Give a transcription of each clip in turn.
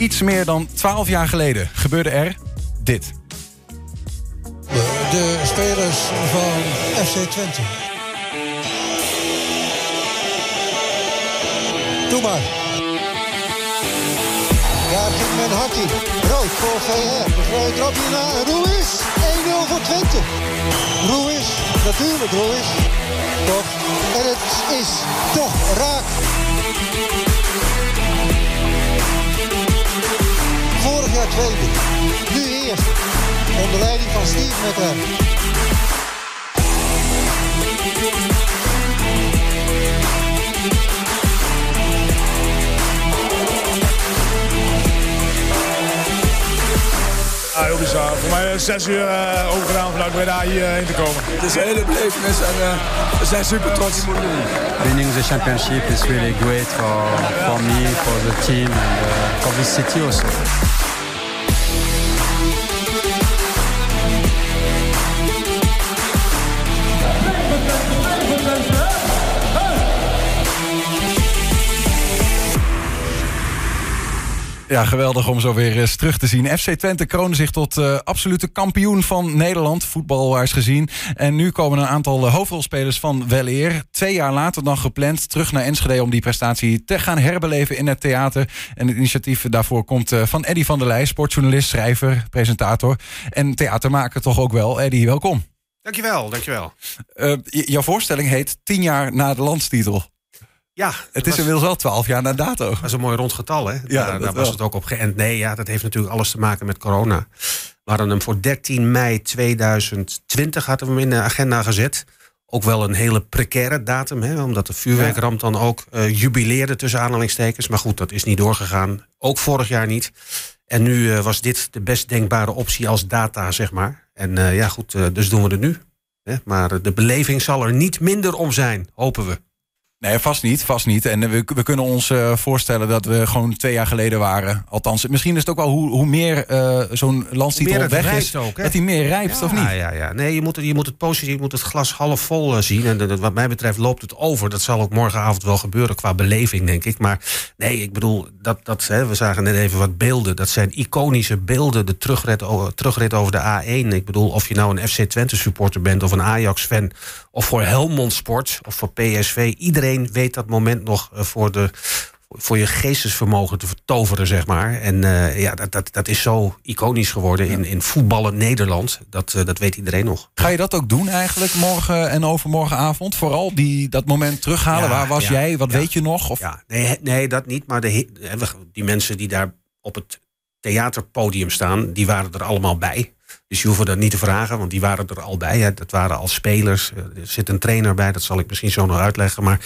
iets meer dan 12 jaar geleden gebeurde er dit. De spelers van FC Twente. Doe maar. Daar ging men hakkie. Rood voor VR. De vrije trap hierna. Ruiz. 1-0 voor Twente. Ruiz. Natuurlijk Ruiz. Toch. En het is toch raak. Tweede. Nu eerste. Onder leiding van Steve McLaren. Ja, heel bizar. Voor mij is zes uur uh, overgedaan vanuit Breda hierheen te komen. Het is een hele belevenis en uh, we zijn super trots. Winning the championship is really great for, for me, for the team and uh, for this city also. Ja, geweldig om zo weer eens terug te zien. FC Twente kroonde zich tot uh, absolute kampioen van Nederland, voetbalwaars gezien. En nu komen een aantal uh, hoofdrolspelers van Weleer. Twee jaar later dan gepland terug naar Enschede om die prestatie te gaan herbeleven in het theater. En het initiatief daarvoor komt uh, van Eddy van der Leij, sportjournalist, schrijver, presentator en theatermaker toch ook wel. Eddy, welkom. Dankjewel, dankjewel. jouw voorstelling heet 10 jaar na de landstitel. Ja, het is inmiddels wel twaalf jaar na dato. Dat is een mooi rond getal, hè? Ja, daar, daar was het ook op geënt. Nee, ja, dat heeft natuurlijk alles te maken met corona. We hadden hem voor 13 mei 2020 hadden we hem in de agenda gezet. Ook wel een hele precaire datum, hè, omdat de vuurwerkramp dan ook uh, jubileerde tussen aanhalingstekens. Maar goed, dat is niet doorgegaan. Ook vorig jaar niet. En nu uh, was dit de best denkbare optie als data, zeg maar. En uh, ja, goed, dus doen we het nu. Hè? Maar de beleving zal er niet minder om zijn, hopen we. Nee, vast niet, vast niet. En we, we kunnen ons uh, voorstellen dat we gewoon twee jaar geleden waren. Althans, misschien is het ook wel hoe, hoe meer uh, zo'n landstitel weg is, ook, dat hij meer rijpt, ja, of niet? Ja, ja. Nee, je moet, je moet het positief, je moet het glas half vol uh, zien. En wat mij betreft loopt het over. Dat zal ook morgenavond wel gebeuren qua beleving, denk ik. Maar nee, ik bedoel, dat, dat, hè, we zagen net even wat beelden. Dat zijn iconische beelden. De terugrit, terugrit over de A1. Ik bedoel, of je nou een FC Twente supporter bent of een Ajax-fan... of voor Helmond Sport of voor PSV. Iedereen weet dat moment nog voor, de, voor je geestesvermogen te vertoveren, zeg maar. En uh, ja, dat, dat, dat is zo iconisch geworden in, in voetballen Nederland. Dat, uh, dat weet iedereen nog. Ga je dat ook doen eigenlijk morgen en overmorgenavond? Vooral die, dat moment terughalen. Ja, Waar was ja, jij? Wat ja, weet je nog? Of? Ja, nee, nee, dat niet. Maar de, die mensen die daar op het theaterpodium staan, die waren er allemaal bij. Dus je hoeft dat niet te vragen, want die waren er al bij. Hè. Dat waren al spelers. Er zit een trainer bij, dat zal ik misschien zo nog uitleggen. Maar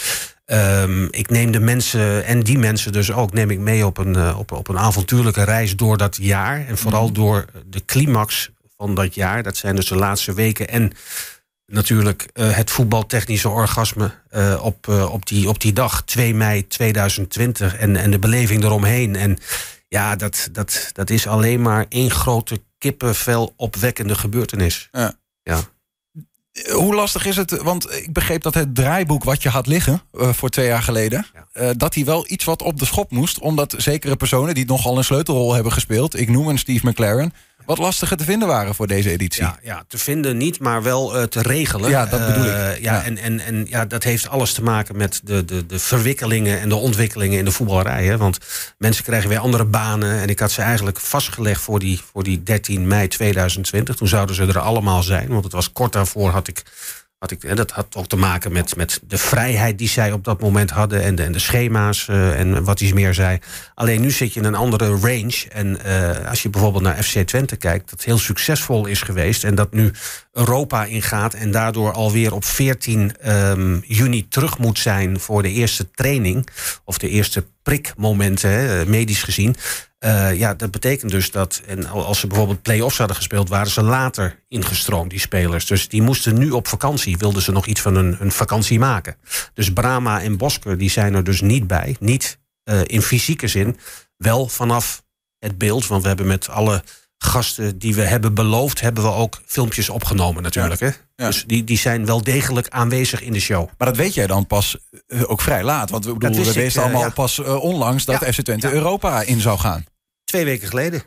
um, ik neem de mensen, en die mensen dus ook, neem ik mee op een, uh, op, op een avontuurlijke reis door dat jaar. En vooral mm. door de climax van dat jaar. Dat zijn dus de laatste weken. En natuurlijk uh, het voetbaltechnische orgasme uh, op, op, die, op die dag, 2 mei 2020. En, en de beleving eromheen. En ja, dat, dat, dat is alleen maar één grote kippenvel opwekkende gebeurtenis. Ja. ja. Hoe lastig is het? Want ik begreep dat het draaiboek wat je had liggen uh, voor twee jaar geleden, ja. uh, dat hij wel iets wat op de schop moest, omdat zekere personen die nogal een sleutelrol hebben gespeeld, ik noem een Steve McLaren, wat lastiger te vinden waren voor deze editie. Ja, ja te vinden niet, maar wel uh, te regelen. Ja, dat bedoel ik. Ja, ja, En, en, en ja, dat heeft alles te maken met de, de, de verwikkelingen en de ontwikkelingen in de voetballerij. Hè? Want mensen krijgen weer andere banen. En ik had ze eigenlijk vastgelegd voor die, voor die 13 mei 2020. Toen zouden ze er allemaal zijn. Want het was kort daarvoor had ik ik, dat had ook te maken met, met de vrijheid die zij op dat moment hadden en de, en de schema's uh, en wat hij meer zei. Alleen nu zit je in een andere range. En uh, als je bijvoorbeeld naar FC Twente kijkt, dat heel succesvol is geweest en dat nu Europa ingaat en daardoor alweer op 14 um, juni terug moet zijn voor de eerste training of de eerste prikmomenten, hè, medisch gezien. Uh, ja, dat betekent dus dat, en als ze bijvoorbeeld play-offs hadden gespeeld, waren ze later ingestroomd, die spelers. Dus die moesten nu op vakantie, wilden ze nog iets van hun, hun vakantie maken. Dus Brama en Bosker, die zijn er dus niet bij. Niet uh, in fysieke zin, wel vanaf het beeld, want we hebben met alle gasten die we hebben beloofd, hebben we ook filmpjes opgenomen natuurlijk. Ja. Hè? Ja. Dus die, die zijn wel degelijk aanwezig in de show. Maar dat weet jij dan pas uh, ook vrij laat. Want we, bedoel, we wisten allemaal uh, ja. pas uh, onlangs dat FC Twente Europa in zou gaan. Twee weken geleden.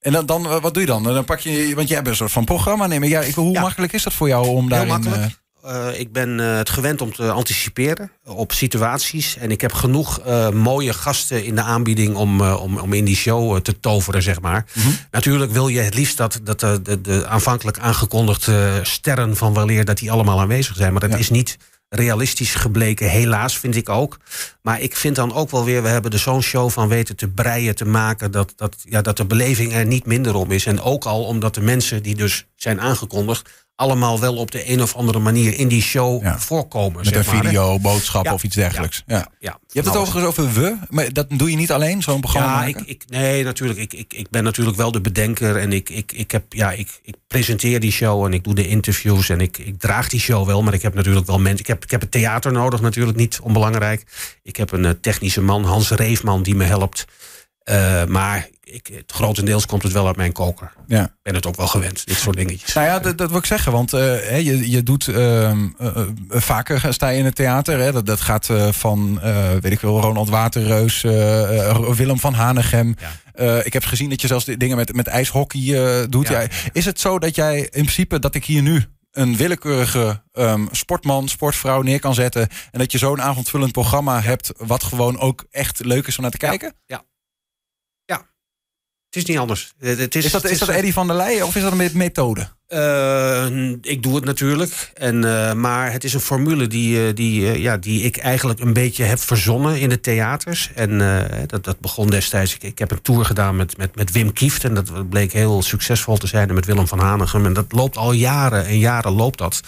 En dan, dan, wat doe je dan? Dan pak je, want jij hebt een soort van programma nemen. Ja, ik, hoe Ja. makkelijk is dat voor jou om Heel daarin... makkelijk. Eh, ik ben eh, het gewend om te anticiperen op situaties. En ik heb genoeg mooie gasten in de aanbieding om, om, om in die show te toveren, zeg maar. Mhm. Natuurlijk wil je het liefst dat, dat de, de, de aanvankelijk aangekondigde sterren van weleer... dat die allemaal aanwezig zijn. Maar dat Ja. is niet realistisch gebleken, helaas, vind ik ook. Maar ik vind dan ook wel weer... we hebben er zo'n show van weten te breien, te maken... Dat, dat, ja, dat de beleving er niet minder om is. En ook al omdat de mensen die dus zijn aangekondigd... allemaal wel op de een of andere manier in die show Ja. voorkomen. met zeg een maar, hè. video, boodschap Ja. of iets dergelijks. Ja. Ja, Je hebt het alles. overigens over we, maar dat doe je niet alleen, zo'n programma Ja, maken? ik, ik, nee, natuurlijk. Ik, ik, ik ben natuurlijk wel de bedenker. En ik, ik, ik, heb, ja, ik, ik presenteer die show en ik doe de interviews. En ik, ik draag die show wel. Maar ik heb natuurlijk wel mensen. Ik heb, ik heb het theater nodig, natuurlijk niet onbelangrijk. Ik heb een eh, technische man, Hans Reefman, die me helpt. Eh, maar ik, het, grotendeels komt het wel uit mijn koker. Ja. Ik ben het ook wel gewend, dit soort dingetjes. Nou ja, dat, dat wil ik zeggen, want eh, je, je doet eh, eh, vaker sta je in het theater. Hè, dat, dat gaat eh, van, eh, weet ik wel, Ronald Waterreus, eh, eh, Willem van Hanegem. Ja. Eh, ik heb gezien dat je zelfs dingen met, met ijshockey eh, doet. Ja. Ja, is het zo dat jij in principe, dat ik hier nu een willekeurige ehm, sportman, sportvrouw neer kan zetten. En dat je zo'n avondvullend programma hebt, wat gewoon ook echt leuk is om naar te kijken? Het is niet anders. Het, is, Is dat, het is dat Eddie van der Leyen of is dat een me- methode? Eh, ik doe het natuurlijk. En, eh, maar het is een formule die, eh, die, ja, die ik eigenlijk een beetje heb verzonnen in de theaters. En dat, dat begon destijds. Ik, ik heb een tour gedaan met, met, met Wim Kieft. En dat bleek heel succesvol te zijn. En met Willem van Hanegem. En dat loopt al jaren en jaren loopt dat.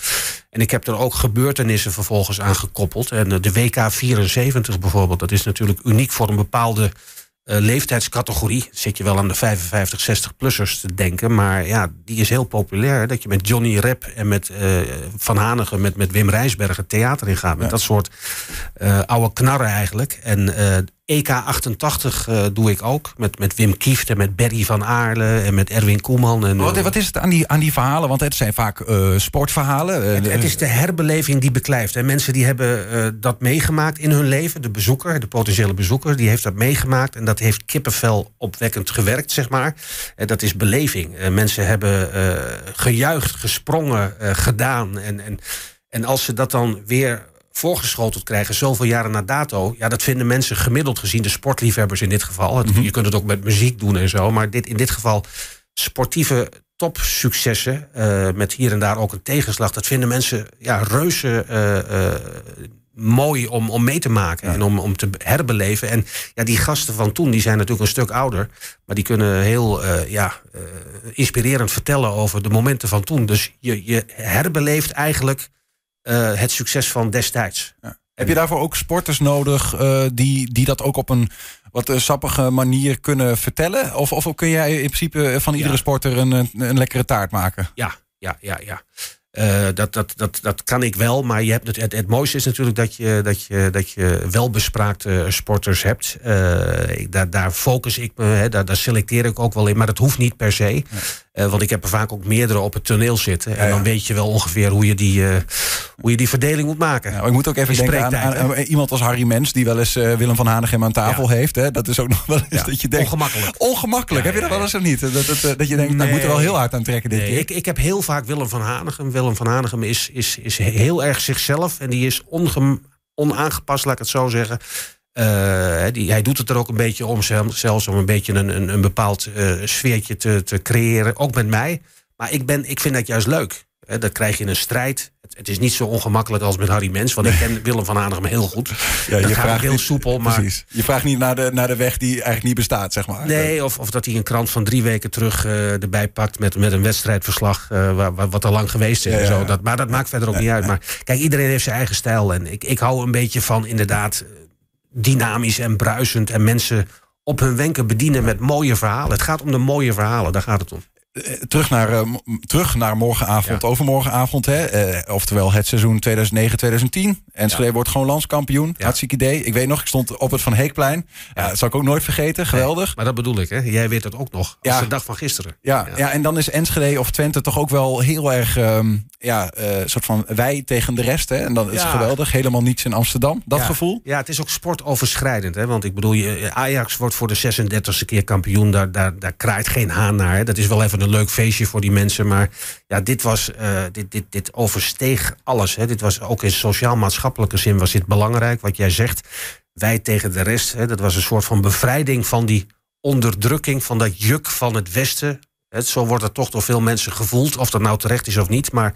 En ik heb er ook gebeurtenissen vervolgens aan gekoppeld. En de WK 74 bijvoorbeeld. Dat is natuurlijk uniek voor een bepaalde leeftijdscategorie. Zit je wel aan de 55, 60-plussers te denken. Maar ja, die is heel populair. Dat je met Johnny Rep en met eh, Van Hanegem, met, met Wim Rijsberg het theater ingaat. Met Ja. dat soort eh, oude knarren eigenlijk. En eh, EK 88 eh, doe ik ook. Met, met Wim Kieft en met Berry van Aarle en met Erwin Koeman. En, Wat, eh, wat is het aan die, aan die verhalen? Want het zijn vaak eh, sportverhalen. Het, is de herbeleving die beklijft. En mensen die hebben dat meegemaakt in hun leven. De bezoeker, de potentiële bezoeker, die heeft dat meegemaakt. En dat heeft kippenvel opwekkend gewerkt, zeg maar. En dat is beleving. Mensen hebben gejuicht, gesprongen, gedaan. En, en, en als ze dat dan weer voorgeschoteld krijgen, zoveel jaren na dato. Ja, dat vinden mensen gemiddeld gezien, de sportliefhebbers in dit geval. Het- Je kunt het ook met muziek doen en zo. Maar dit, in dit geval sportieve topsuccessen. eh, met hier en daar ook een tegenslag. Dat vinden mensen ja, reuze eh, eh, mooi om, om mee te maken. En om, om te herbeleven. En ja, die gasten van toen die zijn natuurlijk een stuk ouder. Maar die kunnen heel ja, inspirerend vertellen over de momenten van toen. Dus je, je herbeleeft eigenlijk eh, het succes van destijds. Heb je daarvoor ook sporters nodig eh, die, die dat ook op een wat eh, sappige manier kunnen vertellen? Of, of kun jij in principe van iedere Ja. sporter een, een, een lekkere taart maken? Ja, ja, ja, ja. Dat, dat, dat, dat kan ik wel, maar je hebt het, het, het mooiste is natuurlijk dat je, dat je, dat je welbespraakte sporters hebt. Ik- daar, daar focus ik me, hè, daar, daar selecteer ik ook wel in, maar dat hoeft niet per se. Eh, want ik heb er vaak ook meerdere op het toneel zitten. En dan weet je wel ongeveer hoe je die, eh, hoe je die verdeling moet maken. Nou, ik moet ook even denken aan, aan, spreektijd, aan iemand als Harry Mens... die wel eens eh, Willem van Hanegem aan tafel heeft. Hè? Dat is ook nog wel eens dat je denkt... ongemakkelijk. Ongemakkelijk. Heb je dat wel eens of niet? Dat, dat, je denkt, nou, ik moet er wel Nee. heel hard aan trekken dit Nee, keer. ik, ik heb heel vaak Willem van Hanegem. Willem van Hanegem is, is, is heel erg zichzelf. En die is ongem, onaangepast, laat ik het zo zeggen. Eh, die, hij doet het er ook een beetje om, zel- zelfs om een beetje een, een, een bepaald eh, sfeertje te, te creëren. Ook met mij. Maar ik, ben, ik vind dat juist leuk. Hè, dan krijg je een strijd. Het, het is niet zo ongemakkelijk als met Harry Mens. Want ik ken Willem van Hanegem heel goed. Ja, dat gaat ook heel niet- soepel. Maar Precies. Je vraagt niet naar de, naar de weg die eigenlijk niet bestaat, zeg maar. Nee, of, of dat hij een krant van drie weken terug eh, erbij pakt met, met een wedstrijdverslag waar, wat al lang geweest is. Ja, en zo. Dat, maar dat maakt verder ook niet uit. Maar kijk, iedereen heeft zijn eigen stijl. En ik, ik hou een beetje van inderdaad dynamisch en bruisend. En mensen op hun wenken bedienen met mooie verhalen. Het gaat om de mooie verhalen, daar gaat het om. Eh, terug, naar, uh, terug naar morgenavond, Ja. overmorgenavond. Hè? Eh, oftewel het seizoen 2009-2010. Enschede Ja. wordt gewoon landskampioen. Ja. Hartstikke idee. Ik weet nog, ik stond op het Van Heekplein. Ja, dat zal ik ook nooit vergeten. Geweldig. Maar dat bedoel ik, hè? Jij weet het ook nog. Als de dag van gisteren. Ja, ja. en dan is Enschede of Twente toch ook wel heel erg... ehm, ja, eh, soort van wij tegen de rest. Hè? En dan is geweldig. Helemaal niets in Amsterdam. Dat gevoel. Ja, het is ook sportoverschrijdend. Hè? Want ik bedoel, je- Ajax wordt voor de 36e keer kampioen. Daar, daar, daar kraait geen haan naar. Hè? Dat is wel even een leuk feestje voor die mensen. Maar ja, dit, was, eh, dit, dit, dit oversteeg alles. Hè? Dit was ook in sociaal-maatschappelijke zin was dit belangrijk. Wat jij zegt, wij tegen de rest. Hè? Dat was een soort van bevrijding van die onderdrukking... van dat juk van het Westen. Hè? Zo wordt het toch door veel mensen gevoeld. Of dat nou terecht is of niet. Maar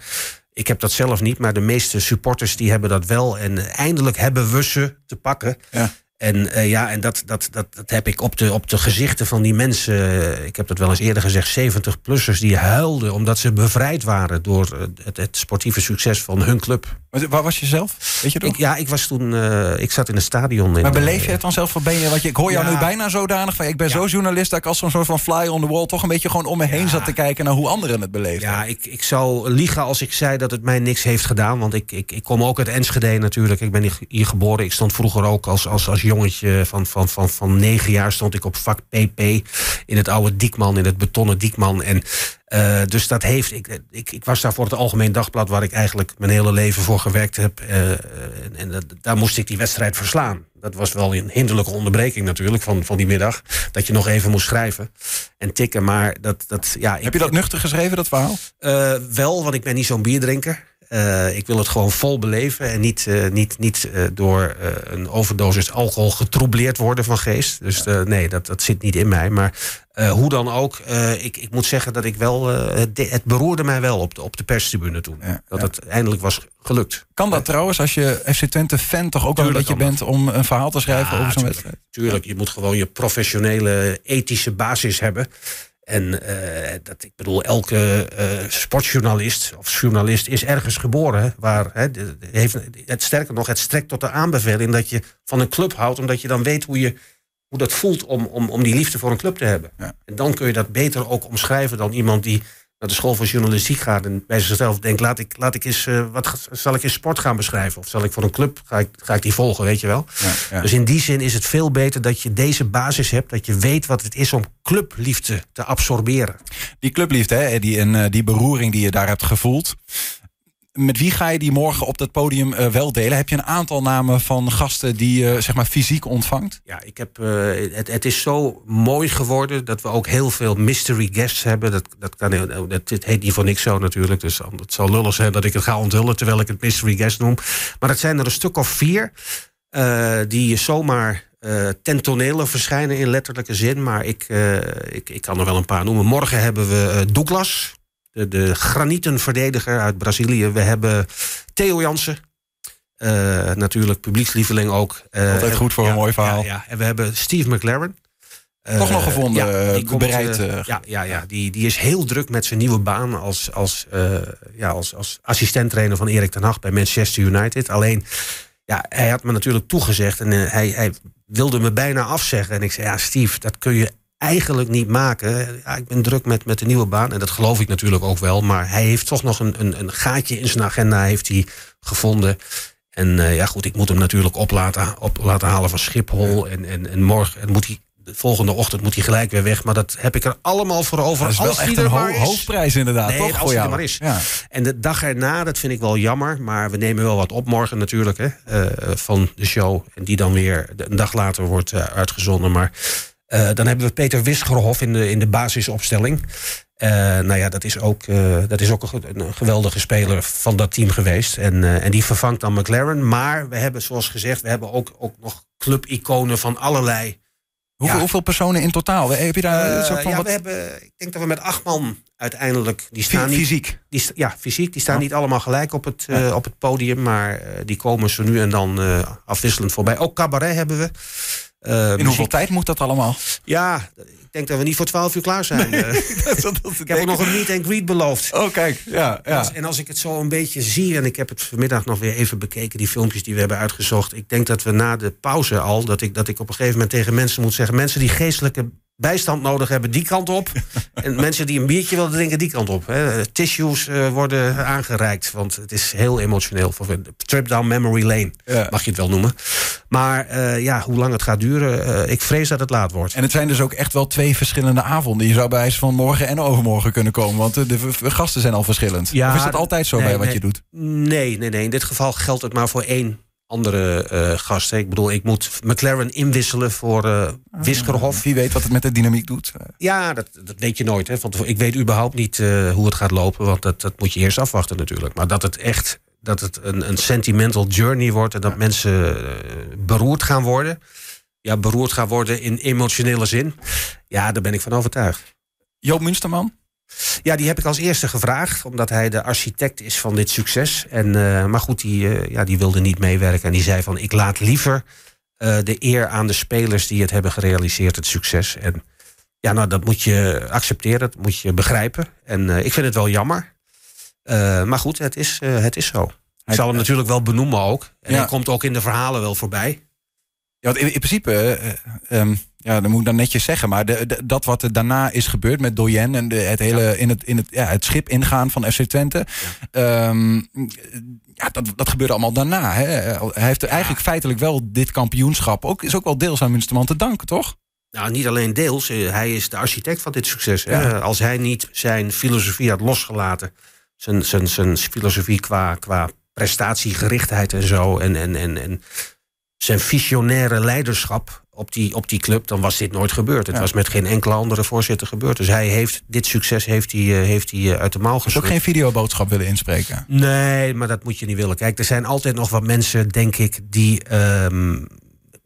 ik heb dat zelf niet, maar de meeste supporters die hebben dat wel. En eindelijk hebben we ze te pakken. Ja. En eh, ja, en dat, dat, dat, dat heb ik op de, op de gezichten van die mensen. eh, ik heb dat wel eens eerder gezegd, 70-plussers die huilden omdat ze bevrijd waren door eh, het, het sportieve succes van hun club. Waar was je zelf? Weet je? Ik, ja, ik was toen, ik zat in het stadion. In, maar beleef je het dan zelf? Wat ben je, want je, ik hoor jou Ja. nu bijna zodanig van... ik ben Ja. zo journalist dat ik als zo'n soort van fly on the wall... toch een beetje gewoon om me heen Ja. zat te kijken... naar hoe anderen het beleefden. Ja, ik, ik zou liegen als ik zei dat het mij niks heeft gedaan. Want ik, ik, ik kom ook uit Enschede natuurlijk. Ik ben hier, hier geboren. Ik stond vroeger ook als, als, als jongetje van, van, van, van negen jaar... stond ik op vak PP in het oude Diekman, in het betonnen Diekman. En eh, dus dat heeft... Ik, ik, ik was daar voor het Algemeen Dagblad... waar ik eigenlijk mijn hele leven voor gewerkt heb. eh, en dat- daar moest ik die wedstrijd verslaan. Dat was wel een hinderlijke onderbreking natuurlijk van, van die middag. Dat je nog even moest schrijven en tikken. Maar dat... dat ja, ik- Heb je dat nuchter geschreven, dat verhaal? eh, wel, want ik ben niet zo'n bierdrinker. Eh, ik wil het gewoon vol beleven en niet, eh, niet, niet eh, door een overdosis alcohol getroubleerd worden van geest. Dus nee, dat, dat zit niet in mij. Maar hoe dan ook, ik, ik moet zeggen dat ik wel. het, de- het beroerde mij wel op de, op de perstribune toen. Ja, dat ja. het eindelijk was gelukt. Kan dat trouwens, als je FC Twente fan toch ook wel een beetje bent... om een verhaal te schrijven Ja, over zo'n wedstrijd? Tuurlijk, je moet gewoon je professionele, ethische basis hebben. En eh, dat, ik bedoel, elke eh, sportjournalist of journalist is ergens geboren. Waar, hè, de- de- heeft, het, sterker nog, het strekt tot de aanbeveling dat je van een club houdt, omdat je dan weet hoe, je, hoe dat voelt om, om, om die liefde voor een club te hebben. Ja. En dan kun je dat beter ook omschrijven dan iemand die naar de school van journalistiek gaat en bij zichzelf denkt: laat ik, laat ik eens, eh, wat zal ik eens sport gaan beschrijven? Of zal ik voor een club, ga ik, ga ik die volgen, weet je wel? Ja, ja. Dus in die zin is het veel beter dat je deze basis hebt. Dat je weet wat het is om clubliefde te absorberen. Die clubliefde hè, die, en eh, die beroering die je daar hebt gevoeld. Met wie ga je die morgen op dat podium eh, wel delen? Heb je een aantal namen van gasten die je zeg maar fysiek ontvangt? Ja, ik heb, eh, het, het is zo mooi geworden dat we ook heel veel mystery guests hebben. Dat, dat, kan, heel- dat, het heet niet voor niks zo natuurlijk. Dus het zal lullig zijn dat ik het ga onthullen terwijl ik het mystery guest noem. Maar het zijn er een stuk of vier eh, die zomaar eh ten verschijnen in letterlijke zin. Maar ik, eh, ik, ik kan er wel een paar noemen. Morgen hebben we eh, Douglas, de, de granieten verdediger uit Brazilië. We hebben Theo Jansen. eh, natuurlijk publiekslieveling ook. Eh, Altijd goed voor ja, een mooi verhaal. Ja, ja. En we hebben Steve McLaren. Eh, Toch nog gevonden, die eh, bereid, ja, ja, ja die, die is heel druk met zijn nieuwe baan als, als, ja, als, als assistent-trainer van Erik ten Hag bij Manchester United. Alleen, ja, hij had me natuurlijk toegezegd en hij, hij wilde me bijna afzeggen. En ik zei, ja, Steve, dat kun je eigenlijk niet maken. Ja, ik ben druk met, met de nieuwe baan en dat geloof ik natuurlijk ook wel. Maar hij heeft toch nog een, een, een gaatje in zijn agenda heeft hij gevonden. En eh, ja, goed, ik moet hem natuurlijk op laten, op laten halen van Schiphol. En, en, en morgen en moet hij, de volgende ochtend moet hij gelijk weer weg. Maar dat heb ik er allemaal voor over. Dat is wel als echt een ho- maar is. hoofdprijs inderdaad, Nee, toch? als voor die er maar is. Ja. En de dag erna, dat vind ik wel jammer. Maar we nemen wel wat op morgen natuurlijk hè, eh, van de show. En die dan weer een dag later wordt eh, uitgezonden. Maar eh, dan hebben we Peter Wisgerhof in de, in de basisopstelling. Eh, nou ja, dat is ook, eh, dat is ook een, ge- een geweldige speler van dat team geweest. En, en die vervangt dan McLaren. Maar we hebben, zoals gezegd, we hebben ook, ook nog clubiconen van allerlei Hoeveel, Ja. hoeveel personen in totaal? Heb je daar van ja, wat we hebben, ik denk dat we met acht man uiteindelijk. Die fy- staan niet, fysiek? die, ja, fysiek. Die staan niet allemaal gelijk op het, op het podium. Maar die komen ze nu en dan afwisselend voorbij. Ook cabaret hebben we. Eh, In hoeveel tijd moet dat allemaal? Ja, ik denk dat we niet voor 12 uur klaar zijn. Eh, ik heb ook nog een meet and greet beloofd. Oh, kijk. Ja, ja. Als- En als ik het zo een beetje zie, en ik heb het vanmiddag nog weer even bekeken, die filmpjes die we hebben uitgezocht. Ik denk dat we na de pauze al, dat ik, dat ik op een gegeven moment tegen mensen moet zeggen: mensen die geestelijke bijstand nodig hebben, die kant op. en mensen die een biertje willen drinken, die kant op. Hè. Tissues uh, worden aangereikt, want het is heel emotioneel. Trip down memory lane, ja. mag je het wel noemen. Maar uh, ja, hoe lang het gaat duren, uh, ik vrees dat het laat wordt. En het zijn dus ook echt wel twee verschillende avonden. Je zou bij wijze van morgen en overmorgen kunnen komen, want de, de gasten zijn al verschillend. Ja, of is dat altijd zo nee, bij wat nee, je doet? Nee, nee, nee. In dit geval geldt het maar voor één andere uh, gasten. Ik bedoel, ik moet McLaren inwisselen voor uh, Wiskerhof. Wie weet wat het met de dynamiek doet. Ja, dat, dat weet je nooit. Hè. Want ik weet überhaupt niet uh, hoe het gaat lopen. Want dat, dat moet je eerst afwachten natuurlijk. Maar dat het echt dat het een, een sentimental journey wordt... en dat ja. mensen beroerd gaan worden. Ja, beroerd gaan worden in emotionele zin. Ja, daar ben ik van overtuigd. Joop Munsterman? Ja, die heb ik als eerste gevraagd, omdat hij de architect is van dit succes. En, uh, maar goed, die, uh, ja, die wilde niet meewerken. En die zei van, ik laat liever uh, de eer aan de spelers die het hebben gerealiseerd, het succes. En ja, nou, dat moet je accepteren, dat moet je begrijpen. En ik vind het wel jammer. maar goed, het is, het is zo. Ik zal hem natuurlijk wel benoemen ook. En ja. hij komt ook in de verhalen wel voorbij. Ja, want in, in principe, um, ja, dat moet ik dan netjes zeggen, maar de, de, dat wat er daarna is gebeurd met Doyen en de, het hele ja. in, het, in het, ja, het schip ingaan van FC Twente, ja. Um, ja, dat, dat gebeurde allemaal daarna. Hè. Hij heeft eigenlijk feitelijk wel dit kampioenschap ook, is ook wel deels aan Münsterman te danken, toch? Nou, niet alleen deels. Hij is de architect van dit succes. Hè. Als hij niet zijn filosofie had losgelaten, zijn, zijn, zijn filosofie qua, qua prestatiegerichtheid en zo, en, en, en, en zijn visionaire leiderschap op die, op die club, dan was dit nooit gebeurd. Het ja. was met geen enkele andere voorzitter gebeurd. Dus hij heeft dit succes heeft hij, uh, heeft hij uh, uit de mouw geschud. ook geen videoboodschap willen inspreken? Nee, maar dat moet je niet willen. Kijk, er zijn altijd nog wat mensen, denk ik, die um,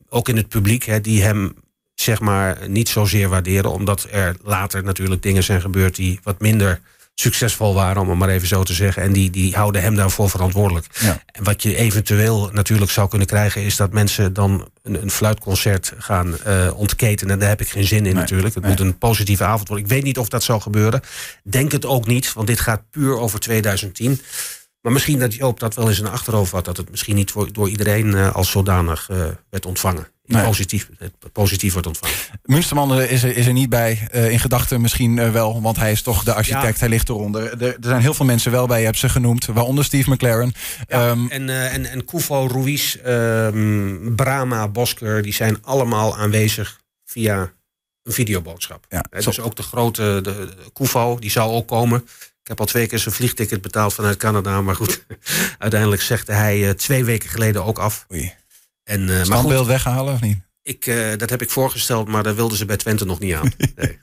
ook in het publiek, hè, die hem zeg maar niet zozeer waarderen, omdat er later natuurlijk dingen zijn gebeurd die wat minder succesvol waren, om het maar even zo te zeggen. En die, die houden hem daarvoor verantwoordelijk. Ja. En wat je eventueel natuurlijk zou kunnen krijgen, is dat mensen dan een, een fluitconcert gaan uh, ontketenen. En daar heb ik geen zin in nee, natuurlijk. Het nee. moet een positieve avond worden. Ik weet niet of dat zou gebeuren. Denk het ook niet, want dit gaat puur over 2010. Maar misschien dat Joop dat wel eens in de achterhoofd had, dat het misschien niet voor, door iedereen uh, als zodanig uh, werd ontvangen. Nee. Positief, positief wordt ontvangen. Munsterman is er, is er niet bij. Uh, in gedachten misschien wel, want hij is toch de architect. Ja. Hij ligt eronder. Er, er, zijn heel veel mensen wel bij, je hebt ze genoemd. Waaronder Steve McLaren. Ja, um, en, en, en Kufo, Ruiz, um, Brama, Bosker... die zijn allemaal aanwezig via een videoboodschap. Ja, dus ook de grote de, de Kufo, die zou ook komen. Ik heb al twee keer zijn vliegticket betaald vanuit Canada. Maar goed, uiteindelijk zegde hij twee weken geleden ook af. Oei. En, uh, goed, weghalen of niet? Ik, uh, dat heb ik voorgesteld, maar daar wilden ze bij Twente nog niet aan. Nee,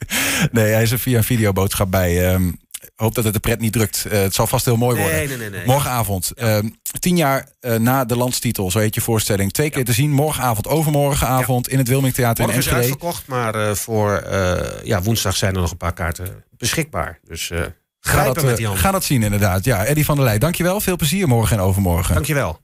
nee hij is er via een videoboodschap bij. Um, hoop dat het de pret niet drukt. Uh, het zal vast heel mooi worden. Nee, nee, nee. Morgenavond. Ja. Um, tien jaar uh, na de landstitel, zo heet je voorstelling. Twee keer ja. te zien. Morgenavond, overmorgenavond ja. in het Wilming Theater Morgen in Enschede. is uitverkocht, maar voor ja, woensdag zijn er nog een paar kaarten beschikbaar. Dus ga dat, met die ga dat zien inderdaad. Ja, Eddie van der Leij, dankjewel. Veel plezier morgen en overmorgen. Dankjewel.